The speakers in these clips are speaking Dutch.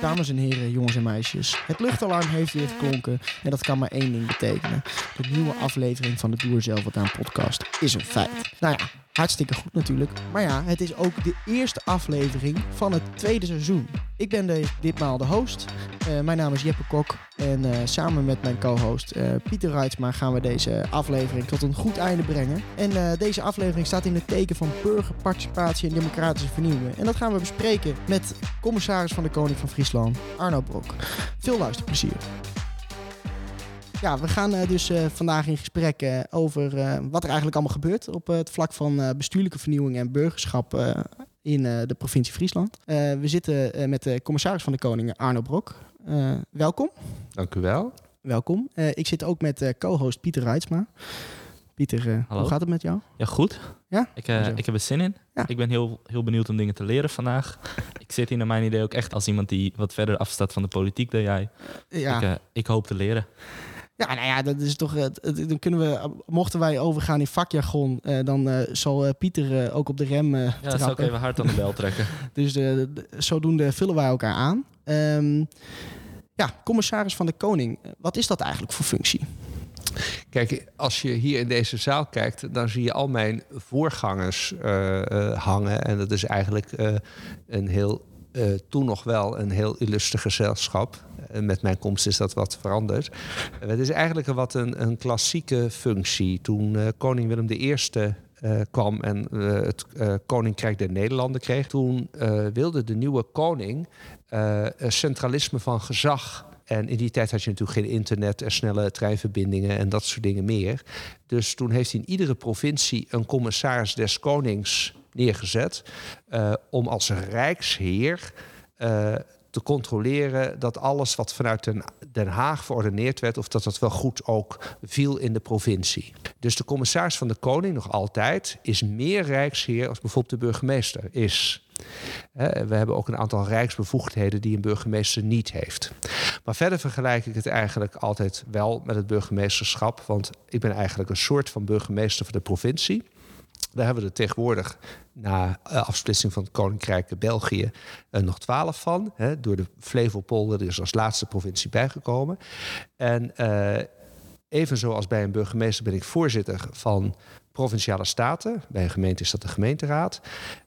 Dames en heren, jongens en meisjes. Het luchtalarm heeft weer geklonken en dat kan maar één ding betekenen. De nieuwe aflevering van de Doer Zelf Wat Aan podcast is een feit. Nou ja, hartstikke goed natuurlijk. Maar ja, het is ook de eerste aflevering van het tweede seizoen. Ik ben ditmaal de host. Uh, mijn naam is Jeppe Kok. En uh, samen met mijn co-host uh, Pieter Reitsma gaan we deze aflevering tot een goed einde brengen. En deze aflevering staat in het teken van burgerparticipatie en democratische vernieuwing. En dat gaan we bespreken met commissaris van de Koning van Friesland, Arno Brok. Veel luisterplezier. Ja, we gaan dus vandaag in gesprek over wat er eigenlijk allemaal gebeurt op het vlak van bestuurlijke vernieuwing en burgerschap in de provincie Friesland. we zitten met de commissaris van de Koning, Arno Brok. welkom. Dank u wel. Welkom. ik zit ook met co-host Pieter Reitsma. Pieter, hoe gaat het met jou? Ja, goed. Ja? Ik, ik heb er zin in. Ja. Ik ben heel, heel benieuwd om dingen te leren vandaag. ik zit hier naar mijn idee ook echt als iemand die wat verder afstaat van de politiek dan jij. Ja. Ik, ik hoop te leren. Ja, nou ja, dat is toch. Dan kunnen we, mochten wij overgaan in vakjargon, uh, dan zal Pieter ook op de rem. ja, dat zou ik even hard aan de bel trekken. dus zodoende vullen wij elkaar aan. Um, ja, commissaris van de Koning, wat is dat eigenlijk voor functie? Kijk, als je hier in deze zaal kijkt, dan zie je al mijn voorgangers hangen. En dat is eigenlijk een heel uh, toen nog wel een heel illustre gezelschap. Uh, met mijn komst is dat wat veranderd. Uh, het is eigenlijk wat een, een klassieke functie. Toen koning Willem I kwam en het Koninkrijk der Nederlanden kreeg... toen wilde de nieuwe koning centralisme van gezag... En in die tijd had je natuurlijk geen internet en snelle treinverbindingen en dat soort dingen meer. Dus toen heeft hij in iedere provincie een commissaris des konings neergezet uh, om als rijksheer uh, te controleren dat alles wat vanuit Den, Den Haag verordeneerd werd, of dat dat wel goed ook viel in de provincie. Dus de commissaris van de Koning, nog altijd, is meer rijksheer als bijvoorbeeld de burgemeester is. We hebben ook een aantal rijksbevoegdheden die een burgemeester niet heeft. Maar verder vergelijk ik het eigenlijk altijd wel met het burgemeesterschap, want ik ben eigenlijk een soort van burgemeester van de provincie. Daar hebben we er tegenwoordig, na uh, afsplitsing van het Koninkrijk België, uh, nog twaalf van. Hè, door de Flevopolder, is als laatste provincie bijgekomen. En uh, even zoals bij een burgemeester ben ik voorzitter van provinciale staten. Bij een gemeente is dat de gemeenteraad.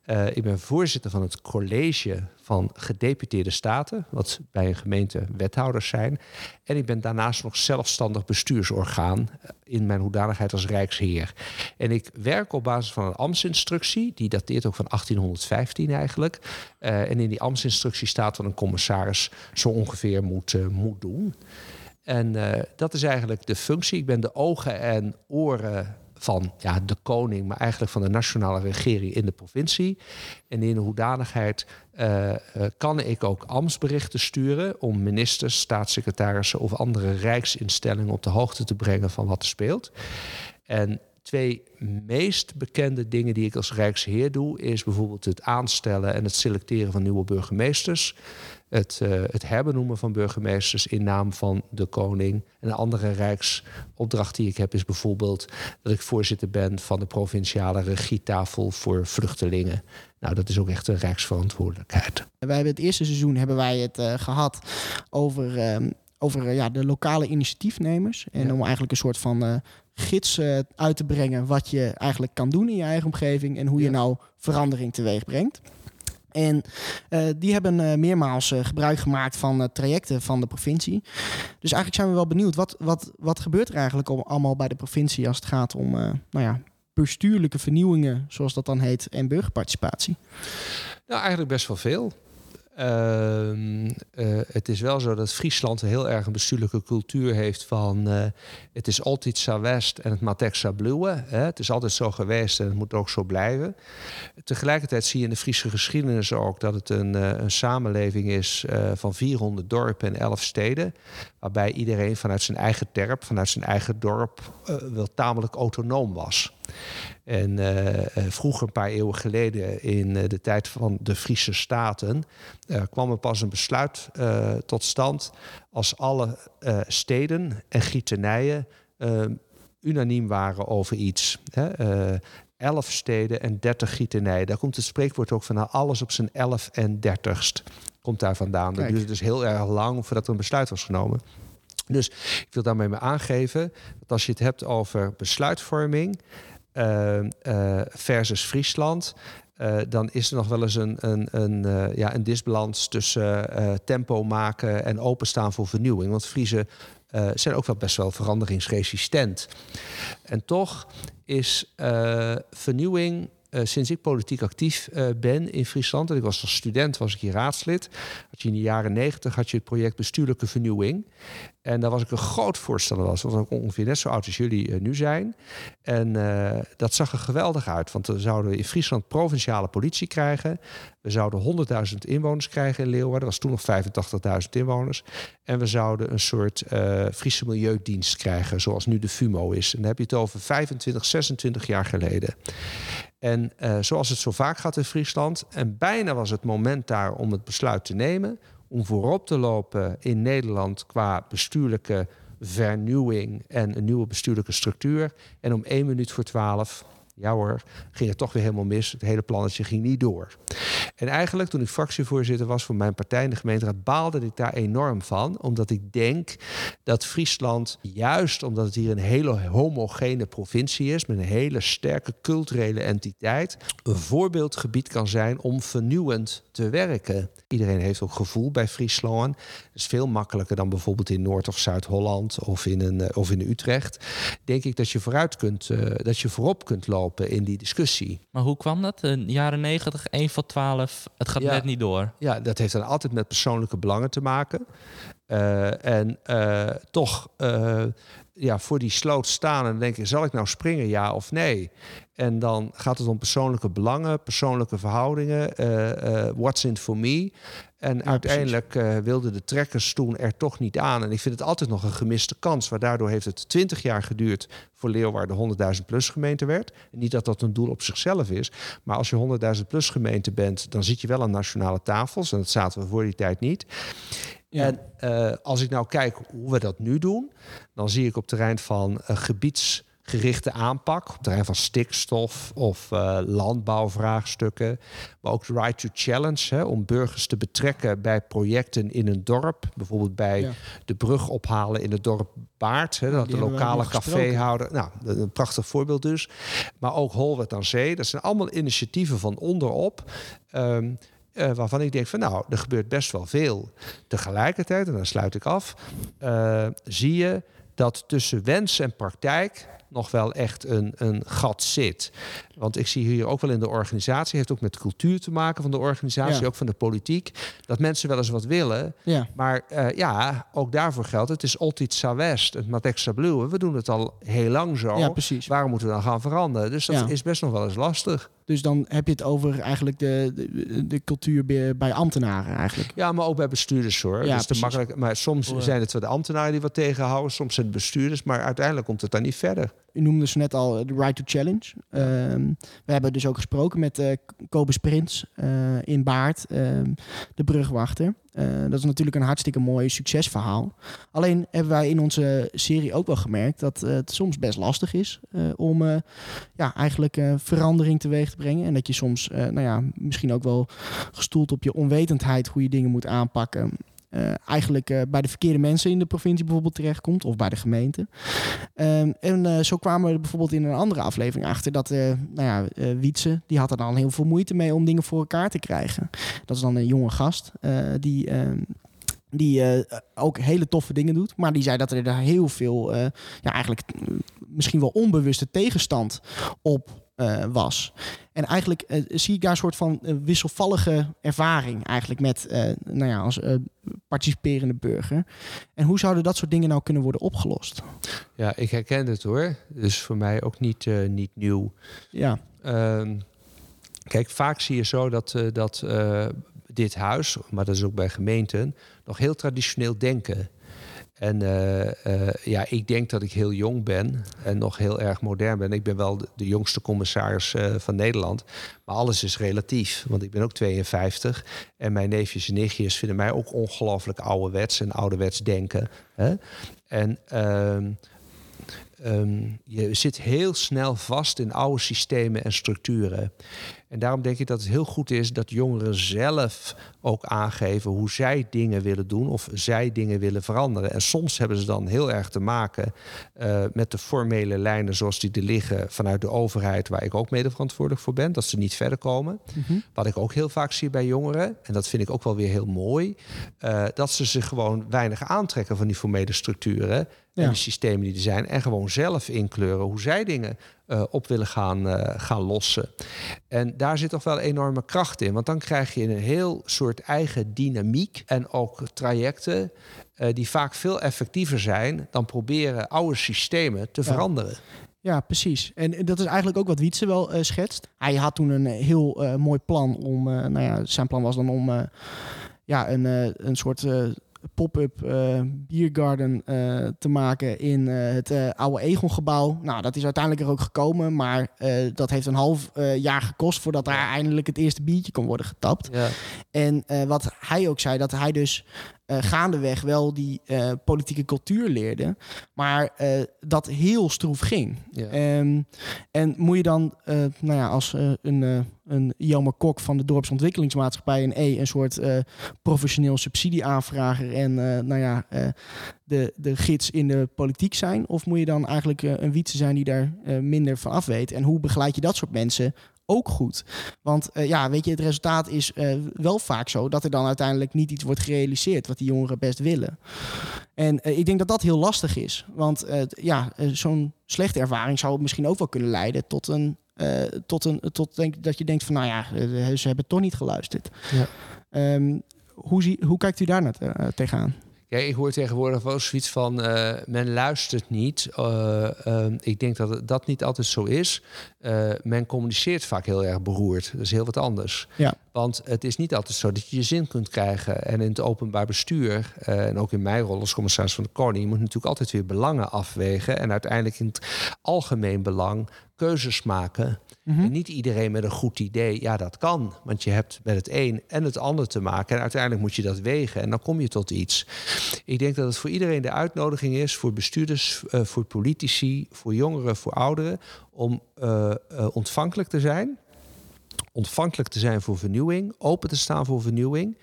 Uh, ik ben voorzitter van het college van gedeputeerde staten, wat bij een gemeente wethouders zijn. En ik ben daarnaast nog zelfstandig bestuursorgaan in mijn hoedanigheid als Rijksheer. En ik werk op basis van een ambtsinstructie, die dateert ook van 1815 eigenlijk. Uh, en in die ambtsinstructie staat wat een commissaris zo ongeveer moet, uh, moet doen. En uh, dat is eigenlijk de functie. Ik ben de ogen en oren van ja, de koning, maar eigenlijk van de nationale regering in de provincie. En in de hoedanigheid uh, uh, kan ik ook ambtsberichten sturen om ministers, staatssecretarissen of andere rijksinstellingen op de hoogte te brengen van wat er speelt. En twee meest bekende dingen die ik als Rijksheer doe, is bijvoorbeeld het aanstellen en het selecteren van nieuwe burgemeesters het, uh, het herbenoemen van burgemeesters in naam van de koning. En een andere rijksopdracht die ik heb is bijvoorbeeld dat ik voorzitter ben van de provinciale regietafel voor vluchtelingen. Nou, dat is ook echt een rijksverantwoordelijkheid. Wij hebben het eerste seizoen hebben wij het uh, gehad over, uh, over uh, ja, de lokale initiatiefnemers. En ja. om eigenlijk een soort van gids uit te brengen wat je eigenlijk kan doen in je eigen omgeving en hoe ja. je nou verandering teweeg brengt. En uh, die hebben uh, meermaals uh, gebruik gemaakt van trajecten van de provincie. Dus eigenlijk zijn we wel benieuwd, wat, wat, wat gebeurt er eigenlijk allemaal bij de provincie als het gaat om nou ja, bestuurlijke vernieuwingen, zoals dat dan heet, en burgerparticipatie? Nou, eigenlijk best wel veel. Uh, uh, het is wel zo dat Friesland heel erg een bestuurlijke cultuur heeft van uh, het is altijd zo west en het maakt extra bluwen. Het is altijd zo geweest en het moet ook zo blijven. Tegelijkertijd zie je in de Friese geschiedenis ook dat het een, een samenleving is van 400 dorpen en 11 steden. Waarbij iedereen vanuit zijn eigen terp, vanuit zijn eigen dorp wel tamelijk autonoom was. En uh, vroeger, een paar eeuwen geleden, in uh, de tijd van de Friese Staten, uh, kwam er pas een besluit tot stand als alle steden en gietenijen unaniem waren over iets. Hè? elf steden en dertig gietenijen. Daar komt het spreekwoord ook van alles op zijn elf en dertigst. Komt daar vandaan. Dat duurde dus heel erg lang voordat er een besluit was genomen. Dus ik wil daarmee me aangeven dat als je het hebt over besluitvorming uh, versus Friesland, uh, dan is er nog wel eens een, een, een, ja, een disbalans tussen tempo maken en openstaan voor vernieuwing. Want Friese zijn ook wel best wel veranderingsresistent. En toch is vernieuwing uh, sinds ik politiek actief uh, ben in Friesland, en ik was als student was ik hier raadslid, had je in de jaren negentig had je het project bestuurlijke vernieuwing. En daar was ik een groot voorstander was ook ongeveer net zo oud als jullie uh, nu zijn. En dat zag er geweldig uit, want we zouden in Friesland provinciale politie krijgen. We zouden 100.000 inwoners krijgen in Leeuwarden. Dat was toen nog 85.000 inwoners. En we zouden een soort Friese milieudienst krijgen, zoals nu de FUMO is. En dan heb je het over 25, 26 jaar geleden. En uh, zoals het zo vaak gaat in Friesland, en bijna was het moment daar om het besluit te nemen, om voorop te lopen in Nederland qua bestuurlijke vernieuwing en een nieuwe bestuurlijke structuur. En om één minuut voor twaalf ja hoor, ging het toch weer helemaal mis. Het hele plannetje ging niet door. En eigenlijk toen ik fractievoorzitter was voor mijn partij in de gemeenteraad, baalde ik daar enorm van. Omdat ik denk dat Friesland, juist omdat het hier een hele homogene provincie is, met een hele sterke culturele entiteit, een voorbeeldgebied kan zijn om vernieuwend te werken. Iedereen heeft ook gevoel bij Friesland. Dat is veel makkelijker dan bijvoorbeeld in Noord- of Zuid-Holland of, in eh, of in Utrecht. Denk ik dat je vooruit kunt, uh, dat je voorop kunt lopen in die discussie. Maar hoe kwam dat? In de jaren 90, 1 van 12, het gaat net niet door. Ja, dat heeft dan altijd met persoonlijke belangen te maken. Uh, en toch ja, voor die sloot staan en denken: zal ik nou springen, ja of nee? En dan gaat het om persoonlijke belangen, persoonlijke verhoudingen. What's in for me? En uiteindelijk wilden de trekkers toen er toch niet aan. En ik vind het altijd nog een gemiste kans. Maar daardoor heeft het twintig jaar geduurd voor Leeuwarden 100.000 plus gemeente werd. En niet dat dat een doel op zichzelf is. Maar als je 100.000 plus gemeente bent, dan zit je wel aan nationale tafels. En dat zaten we voor die tijd niet. En uh, als ik nou kijk hoe we dat nu doen, dan zie ik op terrein van uh, gebiedsgerichte aanpak, op terrein van stikstof of uh, landbouwvraagstukken, maar ook right to challenge, hè, om burgers te betrekken bij projecten in een dorp, bijvoorbeeld bij ja. de brug ophalen in het dorp Baard, hè, dat de lokale caféhouder, nou, een prachtig voorbeeld dus, maar ook Holwert aan Zee, dat zijn allemaal initiatieven van onderop. Um, uh, waarvan ik denk van nou, er gebeurt best wel veel. Tegelijkertijd, en dan sluit ik af, uh, zie je dat tussen wens en praktijk nog wel echt een, een gat zit. Want ik zie hier ook wel in de organisatie, heeft ook met cultuur te maken van de organisatie, ook van de politiek, dat mensen wel eens wat willen. Ja. Maar uh, ja, ook daarvoor geldt, het is altijd West, het Matexa Blue. We doen het al heel lang zo. Ja, precies. Waarom moeten we dan gaan veranderen? Dus dat is best nog wel eens lastig. Dus dan heb je het over eigenlijk de, de, de, cultuur bij ambtenaren eigenlijk. Ja, maar ook bij bestuurders hoor. Ja, dus te makkelijk. Maar soms zijn het wel de ambtenaren die wat tegenhouden, soms zijn het bestuurders, maar uiteindelijk komt het dan niet verder. U noemde ze net al de Right to Challenge. Ehm, we hebben dus ook gesproken met uh, Kobus Prins uh, in Baard, ehm, de brugwachter. Dat is natuurlijk een hartstikke mooi succesverhaal. Alleen hebben wij in onze serie ook wel gemerkt dat het soms best lastig is om ja, eigenlijk verandering teweeg te brengen. En dat je soms, nou ja, misschien ook wel gestoeld op je onwetendheid hoe je dingen moet aanpakken. Uh, eigenlijk uh, bij de verkeerde mensen in de provincie bijvoorbeeld terechtkomt of bij de gemeente. Um, en uh, zo kwamen we bijvoorbeeld in een andere aflevering achter dat nou ja, Wietse, die had er dan heel veel moeite mee om dingen voor elkaar te krijgen. Dat is dan een jonge gast die ehm, die ook hele toffe dingen doet. Maar die zei dat er daar heel veel, ja, eigenlijk misschien wel onbewuste tegenstand op was. En eigenlijk zie ik daar een soort van wisselvallige ervaring eigenlijk met, nou ja, als participerende burger. En hoe zouden dat soort dingen nou kunnen worden opgelost? Ja, ik herken het hoor. Dus voor mij ook niet, niet nieuw. Ja. Ehm, kijk, vaak zie je zo dat, dat dit huis, maar dat is ook bij gemeenten, nog heel traditioneel denken. En uh, uh, ja, ik denk dat ik heel jong ben en nog heel erg modern ben. Ik ben wel de, jongste commissaris uh, van Nederland. Maar alles is relatief, want ik ben ook 52. En mijn neefjes en nichtjes vinden mij ook ongelooflijk ouderwets en ouderwets denken. Hè? En ehm, je zit heel snel vast in oude systemen en structuren. En daarom denk ik dat het heel goed is dat jongeren zelf ook aangeven hoe zij dingen willen doen of zij dingen willen veranderen. En soms hebben ze dan heel erg te maken uh, met de formele lijnen zoals die er liggen vanuit de overheid, waar ik ook mede verantwoordelijk voor ben, dat ze niet verder komen. Mhm. Wat ik ook heel vaak zie bij jongeren, en dat vind ik ook wel weer heel mooi, uh, dat ze zich gewoon weinig aantrekken van die formele structuren en de systemen die er zijn. En gewoon zelf inkleuren hoe zij dingen uh, op willen gaan, uh, gaan lossen. En daar zit toch wel enorme kracht in. Want dan krijg je een heel soort eigen dynamiek en ook trajecten. Uh, die vaak veel effectiever zijn dan proberen oude systemen te veranderen. Ja, precies. En dat is eigenlijk ook wat Wietse wel uh, schetst. Hij had toen een heel uh, mooi plan om, uh, nou ja, zijn plan was dan om ja, een, een soort pop-up uh, biergarden uh, te maken in uh, het oude Egon-gebouw. Nou, dat is uiteindelijk er ook gekomen, maar dat heeft een half jaar gekost voordat daar eindelijk het eerste biertje kon worden getapt. Ja. En wat hij ook zei, dat hij dus uh, gaandeweg wel die uh, politieke cultuur leerde, maar uh, dat heel stroef ging. Ja. Um, en moet je dan, nou ja, als een, een Jelmer Kok van de dorpsontwikkelingsmaatschappij een E, een soort professioneel subsidieaanvrager en nou ja, de, de gids in de politiek zijn? Of moet je dan eigenlijk een wietse zijn die daar minder van af weet? En hoe begeleid je dat soort mensen ook goed. Want uh, ja, weet je, het resultaat is uh, wel vaak zo dat er dan uiteindelijk niet iets wordt gerealiseerd wat die jongeren best willen. En uh, ik denk dat dat heel lastig is. Want ja, zo'n slechte ervaring zou misschien ook wel kunnen leiden tot een. tot een tot denk, dat je denkt van nou ja, ze hebben toch niet geluisterd. Ja. Um, hoe, zie, hoe kijkt u daar naar tegenaan? Ja, ik hoor tegenwoordig wel zoiets van uh, men luistert niet. Uh, uh, ik denk dat dat niet altijd zo is. men communiceert vaak heel erg beroerd. Dat is heel wat anders. Ja. Want het is niet altijd zo dat je je zin kunt krijgen. En in het openbaar bestuur, en ook in mijn rol als commissaris van de Koning, je moet natuurlijk altijd weer belangen afwegen. En uiteindelijk in het algemeen belang keuzes maken. Mhm. En niet iedereen met een goed idee, ja, dat kan. Want je hebt met het een en het ander te maken. En uiteindelijk moet je dat wegen en dan kom je tot iets. Ik denk dat het voor iedereen de uitnodiging is, voor bestuurders, uh, voor politici, voor jongeren, voor ouderen, om uh, uh, ontvankelijk te zijn ontvankelijk te zijn voor vernieuwing, open te staan voor vernieuwing.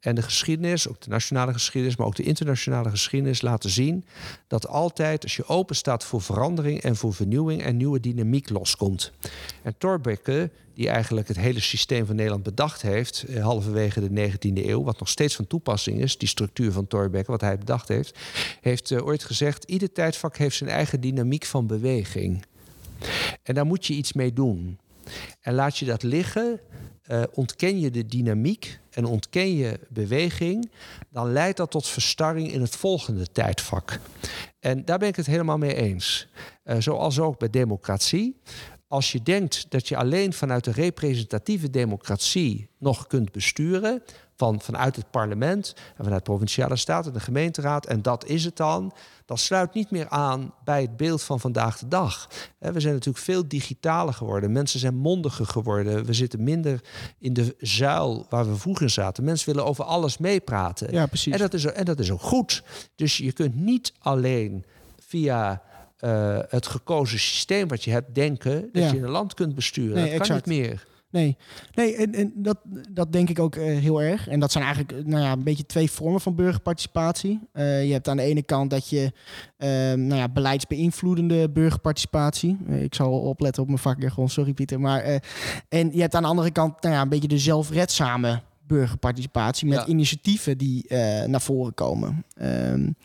En de geschiedenis, ook de nationale geschiedenis, maar ook de internationale geschiedenis laten zien dat altijd als je open staat voor verandering en voor vernieuwing en nieuwe dynamiek loskomt. En Thorbecke, die eigenlijk het hele systeem van Nederland bedacht heeft, eh, halverwege de 19e eeuw, wat nog steeds van toepassing is, die structuur van Thorbecke, wat hij bedacht heeft, heeft uh, ooit gezegd: ieder tijdvak heeft zijn eigen dynamiek van beweging. En daar moet je iets mee doen. En laat je dat liggen, uh, ontken je de dynamiek en ontken je beweging, dan leidt dat tot verstarring in het volgende tijdvak. En daar ben ik het helemaal mee eens. Uh, zoals ook bij democratie. Als je denkt dat je alleen vanuit de representatieve democratie nog kunt besturen, van, vanuit het parlement en vanuit provinciale staten, de gemeenteraad, en dat is het dan, dat sluit niet meer aan bij het beeld van vandaag de dag. We zijn natuurlijk veel digitaler geworden. Mensen zijn mondiger geworden. We zitten minder in de zuil waar we vroeger zaten. Mensen willen over alles meepraten. Ja, precies. En dat is, en dat is ook goed. Dus je kunt niet alleen via uh, het gekozen systeem wat je hebt denken dat je een land kunt besturen. Nee, dat kan exact. niet meer. Nee, nee en, en dat, dat denk ik ook uh, heel erg. En dat zijn eigenlijk eh, nou ja, een beetje twee vormen van burgerparticipatie. Uh, je hebt aan de ene kant dat je uh, nou ja, beleidsbeïnvloedende burgerparticipatie. ik zal opletten op mijn vakjargon, sorry Pieter. Maar, en je hebt aan de andere kant nou ja, een beetje de zelfredzame burgerparticipatie met initiatieven die uh, naar voren komen. Um,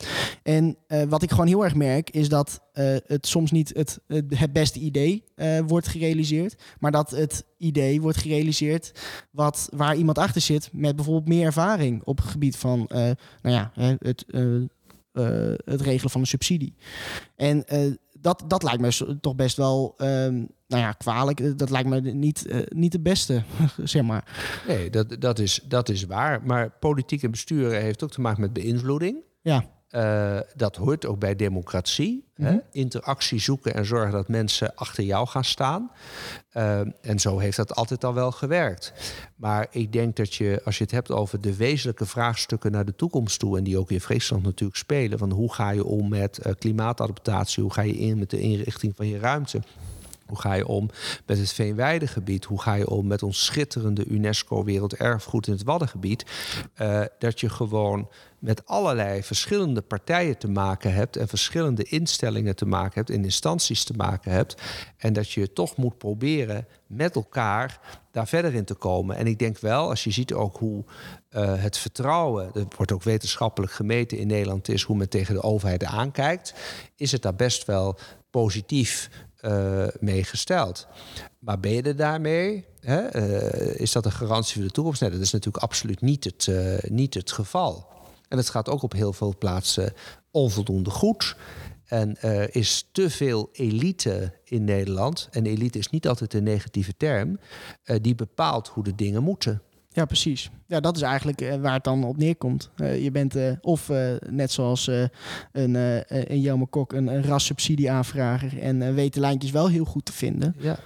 en uh, wat ik gewoon heel erg merk is dat uh, het soms niet het, het beste idee wordt gerealiseerd, maar dat het idee wordt gerealiseerd wat, waar iemand achter zit met bijvoorbeeld meer ervaring op het gebied van nou ja, het, het regelen van een subsidie. En dat, dat lijkt me toch best wel um, nou ja, kwalijk. Eh, dat lijkt me niet, uh, niet de beste, zeg maar. Nee, dat, dat, is, dat is waar. Maar politiek en besturen heeft ook te maken met beïnvloeding. Ja. Uh, dat hoort ook bij democratie. hè? Mhm. Interactie zoeken en zorgen dat mensen achter jou gaan staan. Uh, en zo heeft dat altijd al wel gewerkt. Maar ik denk dat je, als je het hebt over de wezenlijke vraagstukken naar de toekomst toe, en die ook in Friesland natuurlijk spelen, van hoe ga je om met uh, klimaatadaptatie, hoe ga je in met de inrichting van je ruimte. Hoe ga je om met het Veenweidegebied? Hoe ga je om met ons schitterende UNESCO Werelderfgoed in het Waddengebied? Uh, dat je gewoon met allerlei verschillende partijen te maken hebt en verschillende instellingen te maken hebt, en instanties te maken hebt. En dat je toch moet proberen met elkaar daar verder in te komen. En ik denk wel, als je ziet ook hoe uh, het vertrouwen, dat wordt ook wetenschappelijk gemeten in Nederland, is hoe men tegen de overheid aankijkt, is het daar best wel positief uh, meegesteld. Maar ben je er daarmee? Hè? Uh, is dat een garantie voor de toekomst? Nee, dat is natuurlijk absoluut niet het, uh, niet het geval. En het gaat ook op heel veel plaatsen onvoldoende goed. En er is te veel elite in Nederland. En elite is niet altijd een negatieve term. die bepaalt hoe de dingen moeten. Ja, precies. Ja, dat is eigenlijk uh, waar het dan op neerkomt. Uh, je bent uh, of net zoals een, een Jelme Kok een, een rassubsidieaanvrager en weet de lijntjes wel heel goed te vinden. Ja.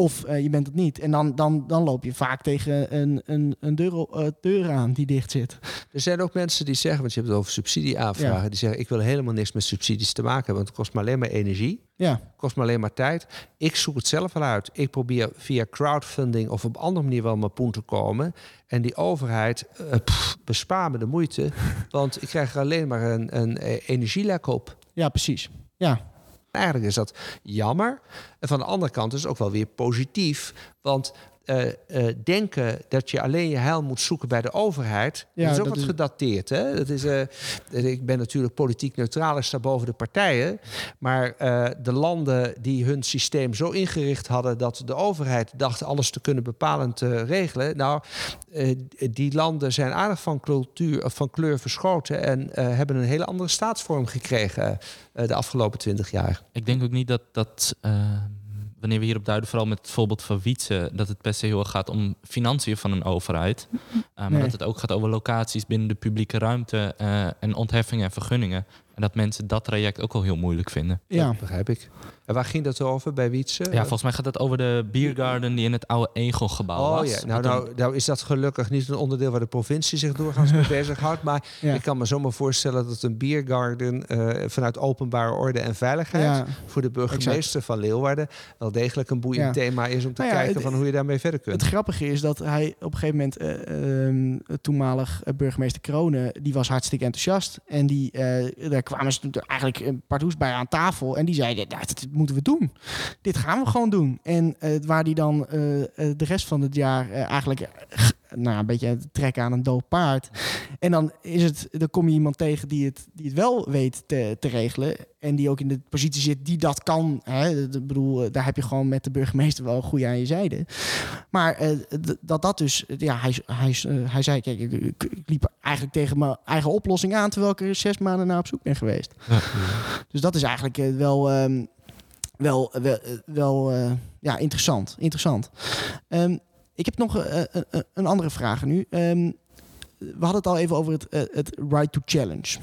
Of je bent het niet. En dan, dan, dan loop je vaak tegen een, een, een deur, deur aan die dicht zit. Er zijn ook mensen die zeggen, want je hebt het over subsidieaanvragen, ja. die zeggen ik wil helemaal niks met subsidies te maken hebben, want het kost me alleen maar energie. Ja. Kost me alleen maar tijd. Ik zoek het zelf wel uit. Ik probeer via crowdfunding of op andere manier wel mijn poen te komen. En die overheid uh, pff, bespaar me de moeite. want ik krijg er alleen maar een, een energielek op. Ja, precies. Ja. Eigenlijk is dat jammer. En van de andere kant is het ook wel weer positief. Want uh, uh, denken dat je alleen je heil moet zoeken bij de overheid. Ja, dat is ook dat wat is... gedateerd. Hè? Dat is, uh, ik ben natuurlijk politiek neutraal, is daar boven de partijen. Maar de landen die hun systeem zo ingericht hadden dat de overheid dacht alles te kunnen bepalen te regelen. Nou, die landen zijn aardig van, cultuur, of van kleur verschoten en hebben een hele andere staatsvorm gekregen de afgelopen twintig jaar. Ik denk ook niet dat dat wanneer we hierop duiden, vooral met het voorbeeld van Wietse, dat het per se heel erg gaat om financiën van een overheid. Uh, maar nee. dat het ook gaat over locaties binnen de publieke ruimte uh, en ontheffingen en vergunningen. En dat mensen dat traject ook wel heel moeilijk vinden. Ja, dat begrijp ik. En waar ging dat over bij Wietse? Ja, volgens mij gaat het over de biergarden die in het oude Egel-gebouw oh, was. Ja. Nou, nou, nou is dat gelukkig niet een onderdeel waar de provincie zich doorgaans mee bezighoudt. Maar ja. ik kan me zomaar voorstellen dat een biergarden uh, vanuit openbare orde en veiligheid ja. voor de burgemeester exact. van Leeuwarden wel degelijk een boeiend thema is om te nou kijken het, van hoe je daarmee verder kunt. Het grappige is dat hij op een gegeven moment, uh, um, toenmalig burgemeester Kronen, die was hartstikke enthousiast. En die, uh, daar kwamen ze eigenlijk een pardoes bij aan tafel. En die zeiden, nou, dat moeten we doen. Dit gaan we gewoon doen. En uh, waar die dan uh, de rest van het jaar eigenlijk nou, een beetje trekken aan een dood paard. En dan, is het, dan kom je iemand tegen die het, die het wel weet te, te regelen. En die ook in de positie zit die dat kan. Hè. Ik bedoel, daar heb je gewoon met de burgemeester wel goed aan je zijde. Maar uh, dat dat dus, ja, hij, hij, uh, hij zei, kijk, ik, ik, ik, liep eigenlijk tegen mijn eigen oplossing aan, terwijl ik er zes maanden naar op zoek ben geweest. Ja. Dus dat is eigenlijk uh, wel, um, wel, wel, wel ja, interessant. interessant. Um, ik heb nog uh, uh, een andere vraag nu. Um, we hadden het al even over het, uh, het Right to Challenge.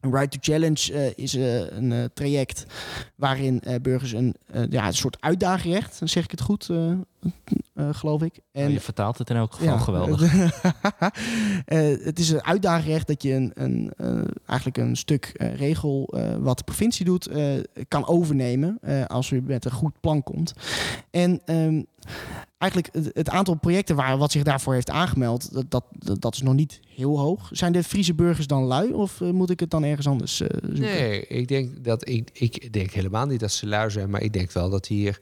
Een Right to Challenge is een traject waarin burgers een, ja, een soort uitdaagrecht, dan zeg ik het goed, geloof ik. En, ja, je vertaalt het in elk geval ja, geweldig. het is een uitdaagrecht dat je een, een eigenlijk een stuk regel wat de provincie doet, kan overnemen als u met een goed plan komt. En um, eigenlijk het, aantal projecten waar, wat zich daarvoor heeft aangemeld, dat, dat, dat is nog niet heel hoog. Zijn de Friese burgers dan lui of uh, moet ik het dan ergens anders uh, zoeken? Nee, ik denk dat ik, ik denk helemaal niet dat ze lui zijn, maar ik denk wel dat hier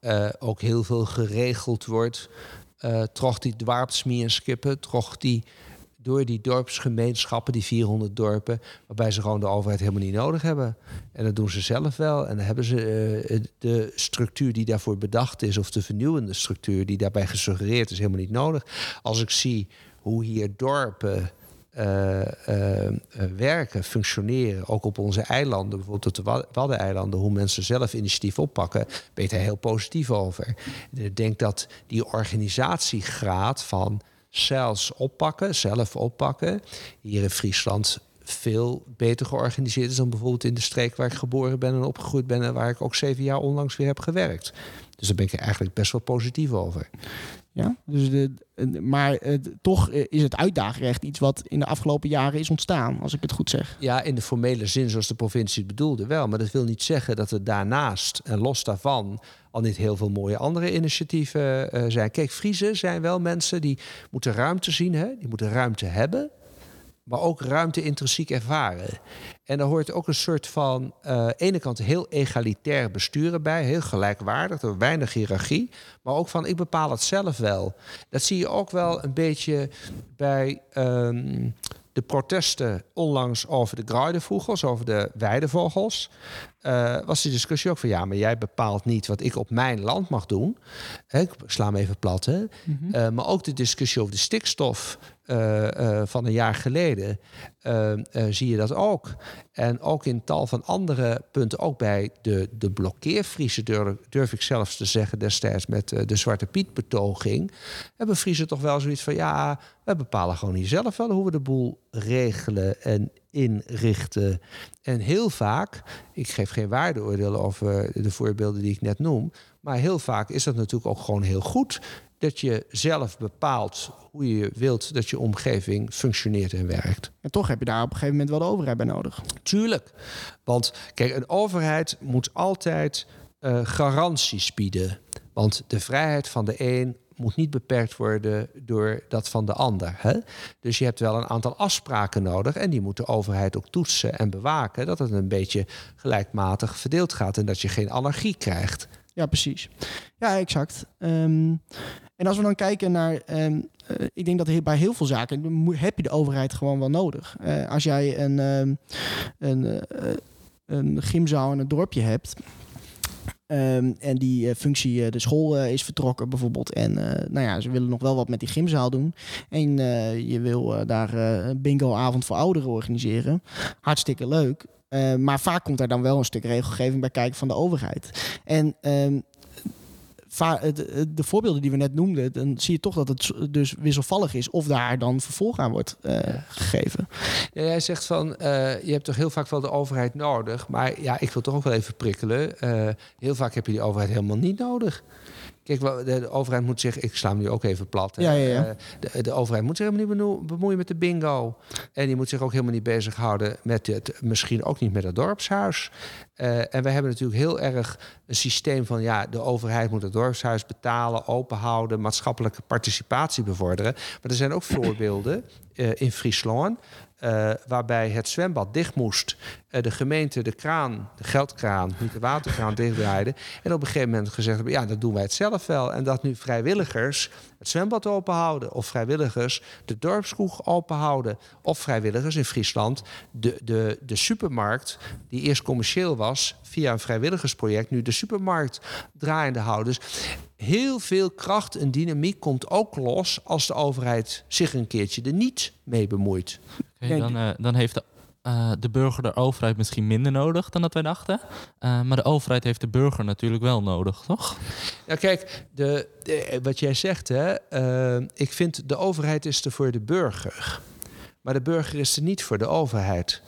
uh, ook heel veel geregeld wordt. troch die dwarpsmie en skippen, troch die door die dorpsgemeenschappen, die 400 dorpen, waarbij ze gewoon de overheid helemaal niet nodig hebben. En dat doen ze zelf wel. En dan hebben ze uh, de structuur die daarvoor bedacht is, of de vernieuwende structuur die daarbij gesuggereerd is, helemaal niet nodig. Als ik zie hoe hier dorpen. Uh, uh, werken, functioneren, ook op onze eilanden, bijvoorbeeld op de Waddeneilanden, hoe mensen zelf initiatief oppakken, ben je daar heel positief over. Ik denk dat die organisatiegraad van zelfs oppakken, zelf oppakken. Hier in Friesland veel beter georganiseerd is dan bijvoorbeeld in de streek waar ik geboren ben en opgegroeid ben en waar ik ook zeven jaar onlangs weer heb gewerkt. Dus daar ben ik eigenlijk best wel positief over. Ja, dus de, maar toch is het uitdaagrecht iets wat in de afgelopen jaren is ontstaan, als ik het goed zeg. Ja, in de formele zin zoals de provincie het bedoelde wel. Maar dat wil niet zeggen dat er daarnaast en los daarvan al niet heel veel mooie andere initiatieven zijn. Kijk, Friese zijn wel mensen die moeten ruimte zien, hè? die moeten ruimte hebben maar ook ruimte intrinsiek ervaren. En daar hoort ook een soort van, uh, ene kant heel egalitair besturen bij, heel gelijkwaardig, er weinig hiërarchie, maar ook van ik bepaal het zelf wel. Dat zie je ook wel een beetje bij um, de protesten onlangs over de gruidevogels, over de weidevogels. Uh, was die discussie ook van ja, maar jij bepaalt niet wat ik op mijn land mag doen. ik sla hem even plat. Hè? Mm -hmm. uh, maar ook de discussie over de stikstof van een jaar geleden zie je dat ook. En ook in tal van andere punten, ook bij de, de blokkeervriezen, durf, durf ik zelfs te zeggen destijds met de Zwarte Piet betoging, hebben Friesen toch wel zoiets van ja, we bepalen gewoon hier zelf wel hoe we de boel regelen en inrichten. En heel vaak, ik geef geen waardeoordeel over de voorbeelden die ik net noem, maar heel vaak is dat natuurlijk ook gewoon heel goed dat je zelf bepaalt hoe je wilt dat je omgeving functioneert en werkt. En toch heb je daar op een gegeven moment wel de overheid bij nodig. Tuurlijk. Want kijk, een overheid moet altijd uh, garanties bieden. Want de vrijheid van de een moet niet beperkt worden door dat van de ander. Hè? Dus je hebt wel een aantal afspraken nodig en die moet de overheid ook toetsen en bewaken dat het een beetje gelijkmatig verdeeld gaat en dat je geen anarchie krijgt. Ja, precies. Ja, exact. Um, en als we dan kijken naar, um, uh, ik denk dat bij heel veel zaken heb je de overheid gewoon wel nodig. Uh, als jij een, um, een, uh, een gymzaal in een dorpje hebt, Um, en die functie, de school is vertrokken bijvoorbeeld. En nou ja, ze willen nog wel wat met die gymzaal doen. En je wil daar een bingo-avond voor ouderen organiseren. Hartstikke leuk. maar vaak komt daar dan wel een stuk regelgeving bij kijken van de overheid. En um, de voorbeelden die we net noemden, dan zie je toch dat het dus wisselvallig is of daar dan vervolg aan wordt uh, gegeven. Ja, jij zegt van, uh, je hebt toch heel vaak wel de overheid nodig, maar ja, ik wil toch ook wel even prikkelen. Uh, heel vaak heb je die overheid helemaal niet nodig. Kijk, de, overheid moet zich, ik sla hem nu ook even plat. Ja, ja, ja. De, de, overheid moet zich helemaal niet bemoeien met de bingo. En die moet zich ook helemaal niet bezighouden met het, misschien ook niet met het dorpshuis. Uh, en we hebben natuurlijk heel erg een systeem van ja, de overheid moet het dorpshuis betalen, openhouden, maatschappelijke participatie bevorderen. Maar er zijn ook voorbeelden uh, in Friesland uh, waarbij het zwembad dicht moest. Uh, de gemeente de kraan, de geldkraan, niet de waterkraan dichtdraaide. En op een gegeven moment gezegd hebben, ja, dat doen wij het zelf wel. En dat nu vrijwilligers het zwembad openhouden. Of vrijwilligers de dorpskroeg openhouden. Of vrijwilligers in Friesland de, de, de supermarkt, die eerst commercieel was, via een vrijwilligersproject, nu de supermarkt draaiende houden. Dus heel veel kracht en dynamiek komt ook los als de overheid zich een keertje er niet mee bemoeit. Okay, dan, uh, dan heeft de uh, de burger de overheid misschien minder nodig dan dat wij dachten. Uh, maar de overheid heeft de burger natuurlijk wel nodig, toch? Ja, kijk, de, wat jij zegt, hè, uh, ik vind de overheid is er voor de burger. Maar de burger is er niet voor de overheid.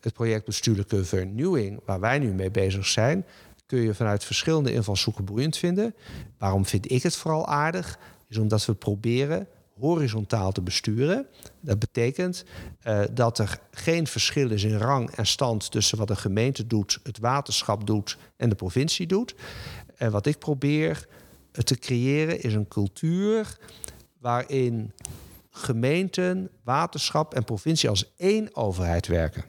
Het project bestuurlijke vernieuwing, waar wij nu mee bezig zijn, kun je vanuit verschillende invalshoeken boeiend vinden. Waarom vind ik het vooral aardig? Is omdat we proberen horizontaal te besturen. Dat betekent uh, dat er geen verschil is in rang en stand tussen wat de gemeente doet, het waterschap doet en de provincie doet. En wat ik probeer te creëren is een cultuur waarin gemeenten, waterschap en provincie als één overheid werken.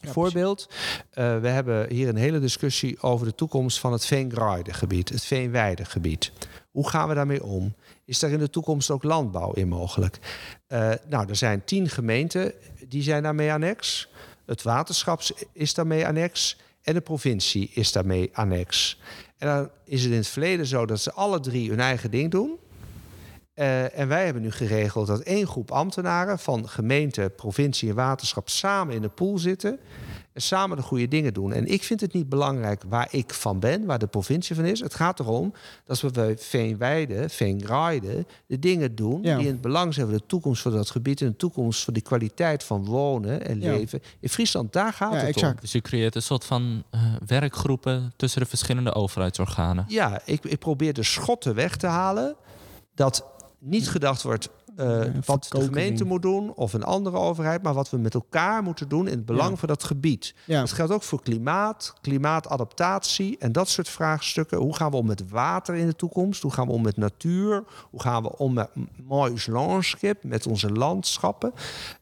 Ja, Voorbeeld, uh, we hebben hier een hele discussie over de toekomst van het Veengraidegebied, het Veenweidegebied. Hoe gaan we daarmee om? Is er in de toekomst ook landbouw in mogelijk? Uh, nou, er zijn tien gemeenten die zijn daarmee annex. Het waterschap is daarmee annex. En de provincie is daarmee annex. En dan is het in het verleden zo dat ze alle drie hun eigen ding doen. Uh, en wij hebben nu geregeld dat één groep ambtenaren van gemeente, provincie en waterschap samen in de pool zitten. En samen de goede dingen doen. En ik vind het niet belangrijk waar ik van ben, waar de provincie van is. Het gaat erom dat we bij Veenweide, Veengraide, de dingen doen Ja. die in het belang zijn voor de toekomst van dat gebied en de toekomst voor de kwaliteit van wonen en Ja. leven. In Friesland, daar gaat Ja, het exact. om. Dus je creëert een soort van eh, werkgroepen tussen de verschillende overheidsorganen. Ja, ik, ik probeer de schotten weg te halen. Dat niet gedacht wordt eh, wat de gemeente moet doen of een andere overheid, maar wat we met elkaar moeten doen in het belang Ja. van dat gebied. Ja. Dat geldt ook voor klimaat, klimaatadaptatie en dat soort vraagstukken. Hoe gaan we om met water in de toekomst? Hoe gaan we om met natuur? Hoe gaan we om met mooi landschap, met onze landschappen?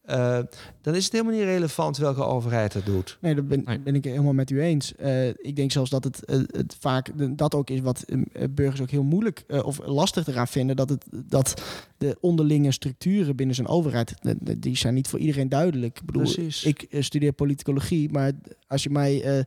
Eh, dan is het helemaal niet relevant welke overheid dat doet. Nee, dat ben, ik helemaal met u eens. Eh, ik denk zelfs dat het, eh, het vaak de- dat ook is wat burgers ook heel moeilijk eh, of lastig eraan vinden. Dat, het, dat de onderlinge structuren binnen zo'n overheid, die zijn niet voor iedereen duidelijk. Ik bedoel, Precies. ik studeer politicologie, maar als je mij eh,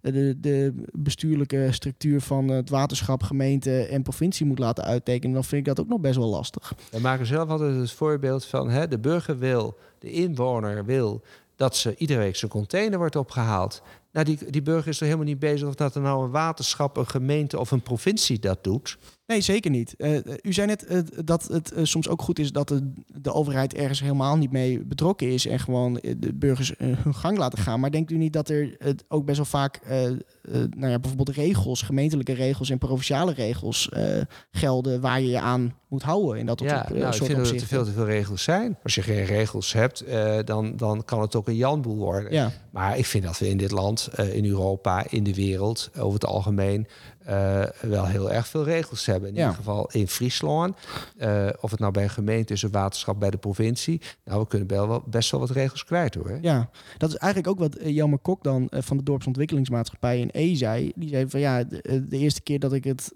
de, de bestuurlijke structuur van het waterschap, gemeente en provincie moet laten uittekenen, dan vind ik dat ook nog best wel lastig. We maken zelf altijd het voorbeeld van hè, de burger wil, de inwoner wil dat ze iedere week zijn container wordt opgehaald. Nou, die, die burger is er helemaal niet bezig of dat er nou een waterschap, een gemeente of een provincie dat doet. Nee, zeker niet. Eh, u zei net eh, dat het eh, soms ook goed is dat de, de overheid ergens helemaal niet mee betrokken is en gewoon eh, de burgers eh, hun gang laten gaan. Maar denkt u niet dat er het ook best wel vaak, eh, eh, nou ja, bijvoorbeeld regels, gemeentelijke regels en provinciale regels eh, gelden waar je je aan moet houden in dat Ja, op, eh, nou, ik soort vind dat er veel te veel regels zijn. Als je geen regels hebt, eh, dan, dan kan het ook een janboel worden. Ja, Maar ik vind dat we in dit land, eh, in Europa, in de wereld, over het algemeen, eh, wel heel erg veel regels hebben. In Ja. ieder geval in Friesland. Eh, of het nou bij een gemeente is, een waterschap bij de provincie. Nou, we kunnen wel, wel- best wel wat regels kwijt hoor. ja, dat is eigenlijk ook wat eh, Jelmer Kok dan van de dorpsontwikkelingsmaatschappij in E zei. Die zei van ja, de, de eerste keer dat ik het,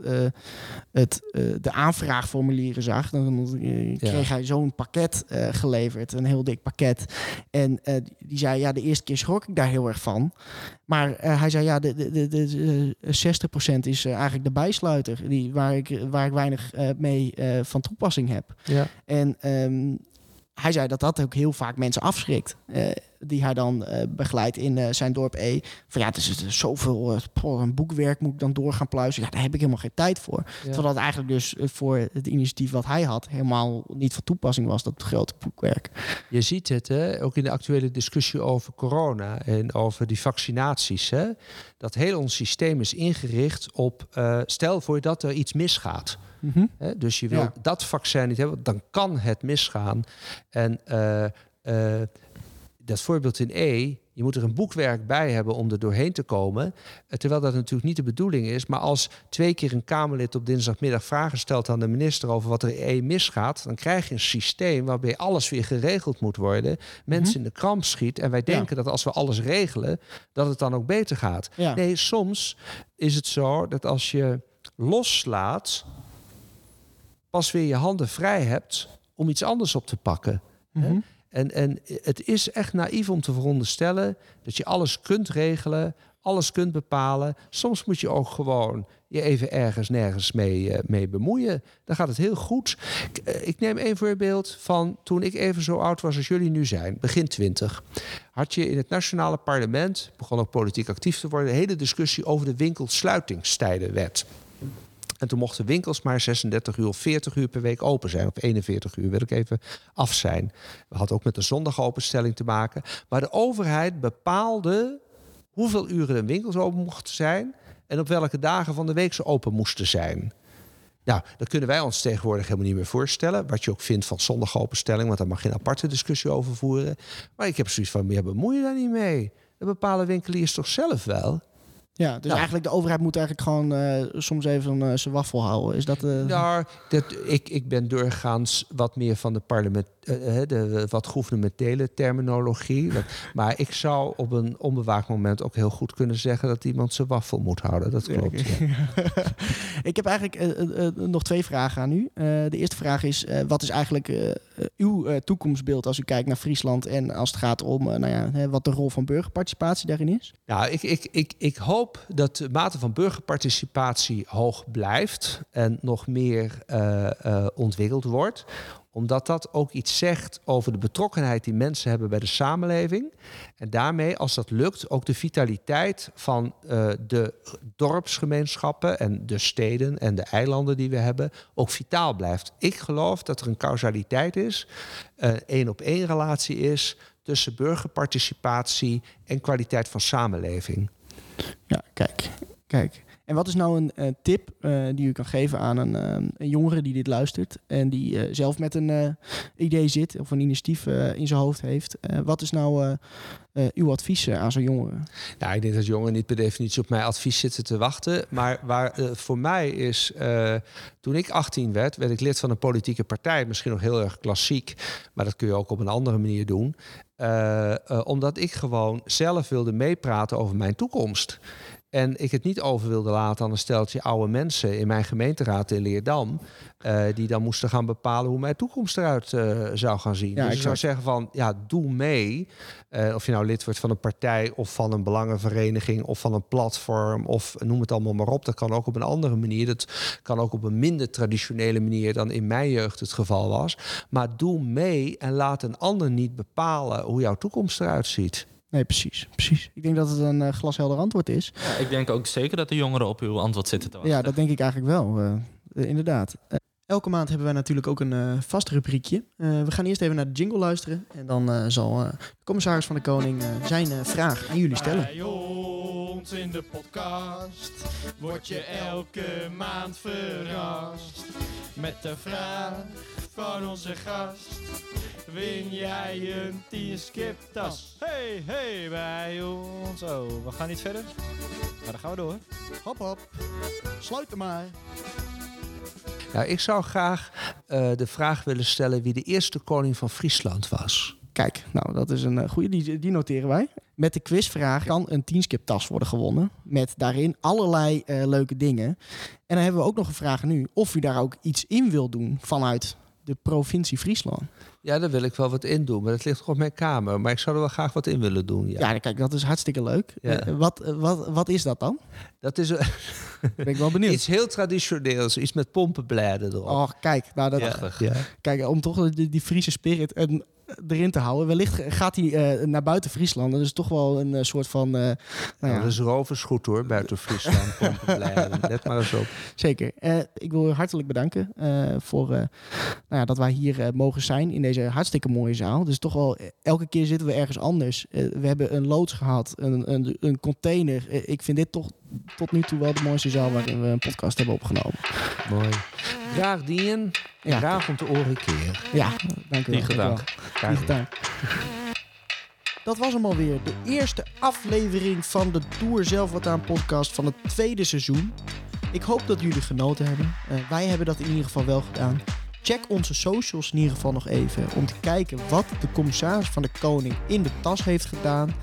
het, de aanvraagformulieren zag, dan kreeg hij zo'n pakket geleverd, een heel dik pakket. En die zei ja, de eerste keer schrok ik daar heel erg van. Maar hij zei ja, de, de, de, de, eh, 60% is eh, eigenlijk de bijsluiter, die, waar, ik, waar ik weinig eh, mee eh, van toepassing heb. Ja. En ehm, hij zei dat dat ook heel vaak mensen afschrikt. eh, die hij dan eh, begeleidt in eh, zijn dorp E. Van ja, het is, het is zoveel poh, een boekwerk moet ik dan door gaan pluizen. Ja, daar heb ik helemaal geen tijd voor. Terwijl dat eigenlijk dus voor het initiatief wat hij had... helemaal niet van toepassing was, dat grote boekwerk. Je ziet het hè, ook in de actuele discussie over corona en over die vaccinaties. Hè, dat heel ons systeem is ingericht op, stel voor dat er iets misgaat. Mhm. Hè? Dus je wil Ja. dat vaccin niet hebben, dan kan het misgaan. En eh, eh, dat voorbeeld in E, je moet er een boekwerk bij hebben om er doorheen te komen. Eh, Terwijl dat natuurlijk niet de bedoeling is. Maar als twee keer een Kamerlid op dinsdagmiddag vragen stelt aan de minister over wat er in E misgaat, dan krijg je een systeem waarbij alles weer geregeld moet worden. Mensen in de kramp schiet. En wij Ja. denken dat als we alles regelen, dat het dan ook beter gaat. Ja. Nee, soms is het zo dat als je loslaat, pas weer je handen vrij hebt om iets anders op te pakken. hè? Mhm. En, en het is echt naïef om te veronderstellen dat je alles kunt regelen, alles kunt bepalen. Soms moet je ook gewoon je even ergens nergens mee, eh, mee bemoeien. Dan gaat het heel goed. Ik, eh, ik neem één voorbeeld van toen ik even zo oud was als jullie nu zijn, begin twintig. Had je in het nationale parlement, begon ook politiek actief te worden, een hele discussie over de winkelsluitingstijdenwet. En toen mochten winkels maar 36 uur of 40 uur per week open zijn. Of 41 uur wil ik even af zijn. We hadden ook met de zondagopenstelling te maken. Maar de overheid bepaalde hoeveel uren de winkels open mochten zijn. En op welke dagen van de week ze open moesten zijn. Nou, dat kunnen wij ons tegenwoordig helemaal niet meer voorstellen. Wat je ook vindt van zondagopenstelling. Want daar mag je een aparte discussie over voeren. Maar ik heb zoiets van, ja, bemoei je daar niet mee. Dat bepalen winkeliers toch zelf wel? Ja, dus Nou. eigenlijk de overheid moet eigenlijk gewoon eh, soms even eh, zijn waffel houden. Is dat... Nou, dat, ik, ik ben doorgaans wat meer van de parlement, eh, eh, de wat gouvernementele terminologie. Maar ik zou op een onbewaakt moment ook heel goed kunnen zeggen dat iemand zijn waffel moet houden. Dat klopt. ja. ik heb eigenlijk eh, nog twee vragen aan u. De eerste vraag is, wat is eigenlijk uw toekomstbeeld als u kijkt naar Friesland en als het gaat om nou ja, wat de rol van burgerparticipatie daarin is? Nou, ik, ik, ik, ik hoop dat de mate van burgerparticipatie hoog blijft en nog meer ontwikkeld wordt Omdat dat ook iets zegt over de betrokkenheid die mensen hebben bij de samenleving. En daarmee, als dat lukt, ook de vitaliteit van uh, de dorpsgemeenschappen en de steden en de eilanden die we hebben ook vitaal blijft. Ik geloof dat er een causaliteit is, een uh, één op één relatie is tussen burgerparticipatie en kwaliteit van samenleving. Ja, kijk, kijk. En wat is nou een uh, tip uh, die u kan geven aan een, uh, een, jongere die dit luistert en die zelf met een idee zit of een initiatief in zijn hoofd heeft? wat is nou uw advies aan zo'n jongere? Nou, ik denk dat jongeren niet per definitie op mijn advies zitten te wachten. Maar waar voor mij is, toen ik 18 werd, werd ik lid van een politieke partij. Misschien nog heel erg klassiek, maar dat kun je ook op een andere manier doen. omdat ik gewoon zelf wilde meepraten over mijn toekomst. En ik het niet over wilde laten aan een steltje oude mensen in mijn gemeenteraad in Leerdam. Uh, die dan moesten gaan bepalen hoe mijn toekomst eruit uh, zou gaan zien. Ja, dus ik zou zeggen van ja, doe mee. Uh, of je nou lid wordt van een partij of van een belangenvereniging of van een platform of noem het allemaal maar op. Dat kan ook op een andere manier. Dat kan ook op een minder traditionele manier dan in mijn jeugd het geval was. Maar doe mee en laat een ander niet bepalen hoe jouw toekomst eruit ziet. Nee, precies, precies. Ik denk dat het een uh, glashelder antwoord is. Ja, ik denk ook zeker dat de jongeren op uw antwoord zitten te wachten. Ja, dat denk ik eigenlijk wel. Uh, inderdaad. Uh, elke maand hebben wij natuurlijk ook een vast rubriekje. we gaan eerst even naar de jingle luisteren. En dan zal de commissaris van de Koning zijn vraag aan jullie stellen. Bij ons in de podcast word je elke maand verrast. Met de vraag van onze gast win jij een 10 skip tas. Hey, hey, bij ons. Oh, we gaan niet verder. Maar dan gaan we door. Hop, hop. Sluit hem maar. Nou, ik zou graag uh, de vraag willen stellen wie de eerste koning van Friesland was. Kijk, nou, dat is een uh, goede, die, die, noteren wij. Met de quizvraag kan een 10 skip tas worden gewonnen. Met daarin allerlei uh, leuke dingen. En dan hebben we ook nog een vraag nu of u daar ook iets in wil doen vanuit de provincie Friesland. Ja, daar wil ik wel wat in doen, maar dat ligt toch op mijn kamer. Maar ik zou er wel graag wat in willen doen. Ja, ja kijk, dat is hartstikke leuk. Ja. Uh, wat, wat, wat is dat dan? Dat is ben ik wel benieuwd. iets heel traditioneels, iets met pompenbladen erop. Oh, kijk, nou dat. Ja. Kijk, om toch die, die Friese spirit en erin te houden. Wellicht gaat hij uh, naar buiten Friesland. Dat is toch wel een uh, soort van... Uh, nou ja. dat is roversgoed hoor, buiten Friesland. Let maar eens op. Zeker. ik wil u hartelijk bedanken voor nou ja, dat wij hier mogen zijn in deze hartstikke mooie zaal. Dus toch wel, elke keer zitten we ergens anders. we hebben een loods gehad, een, een, een container. ik vind dit toch tot nu toe wel de mooiste zaal waarin we een podcast hebben opgenomen. Mooi. Graag dien. Ja. Graag om te oren keer. Ja, dank u wel. gedaan. Graag gedaan. Dat was hem alweer. De eerste aflevering van de Tour Zelf Wat Aan podcast van het tweede seizoen. Ik hoop dat jullie genoten hebben. Uh, wij hebben dat in ieder geval wel gedaan. Check onze socials in ieder geval nog even om te kijken wat de commissaris van de Koning in de tas heeft gedaan.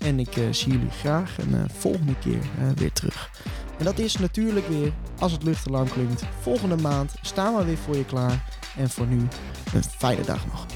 En ik uh, zie jullie graag een uh, volgende keer weer terug. En dat is natuurlijk weer als het luchtalarm klinkt. Volgende maand staan we weer voor je klaar. En voor nu een fijne dag nog.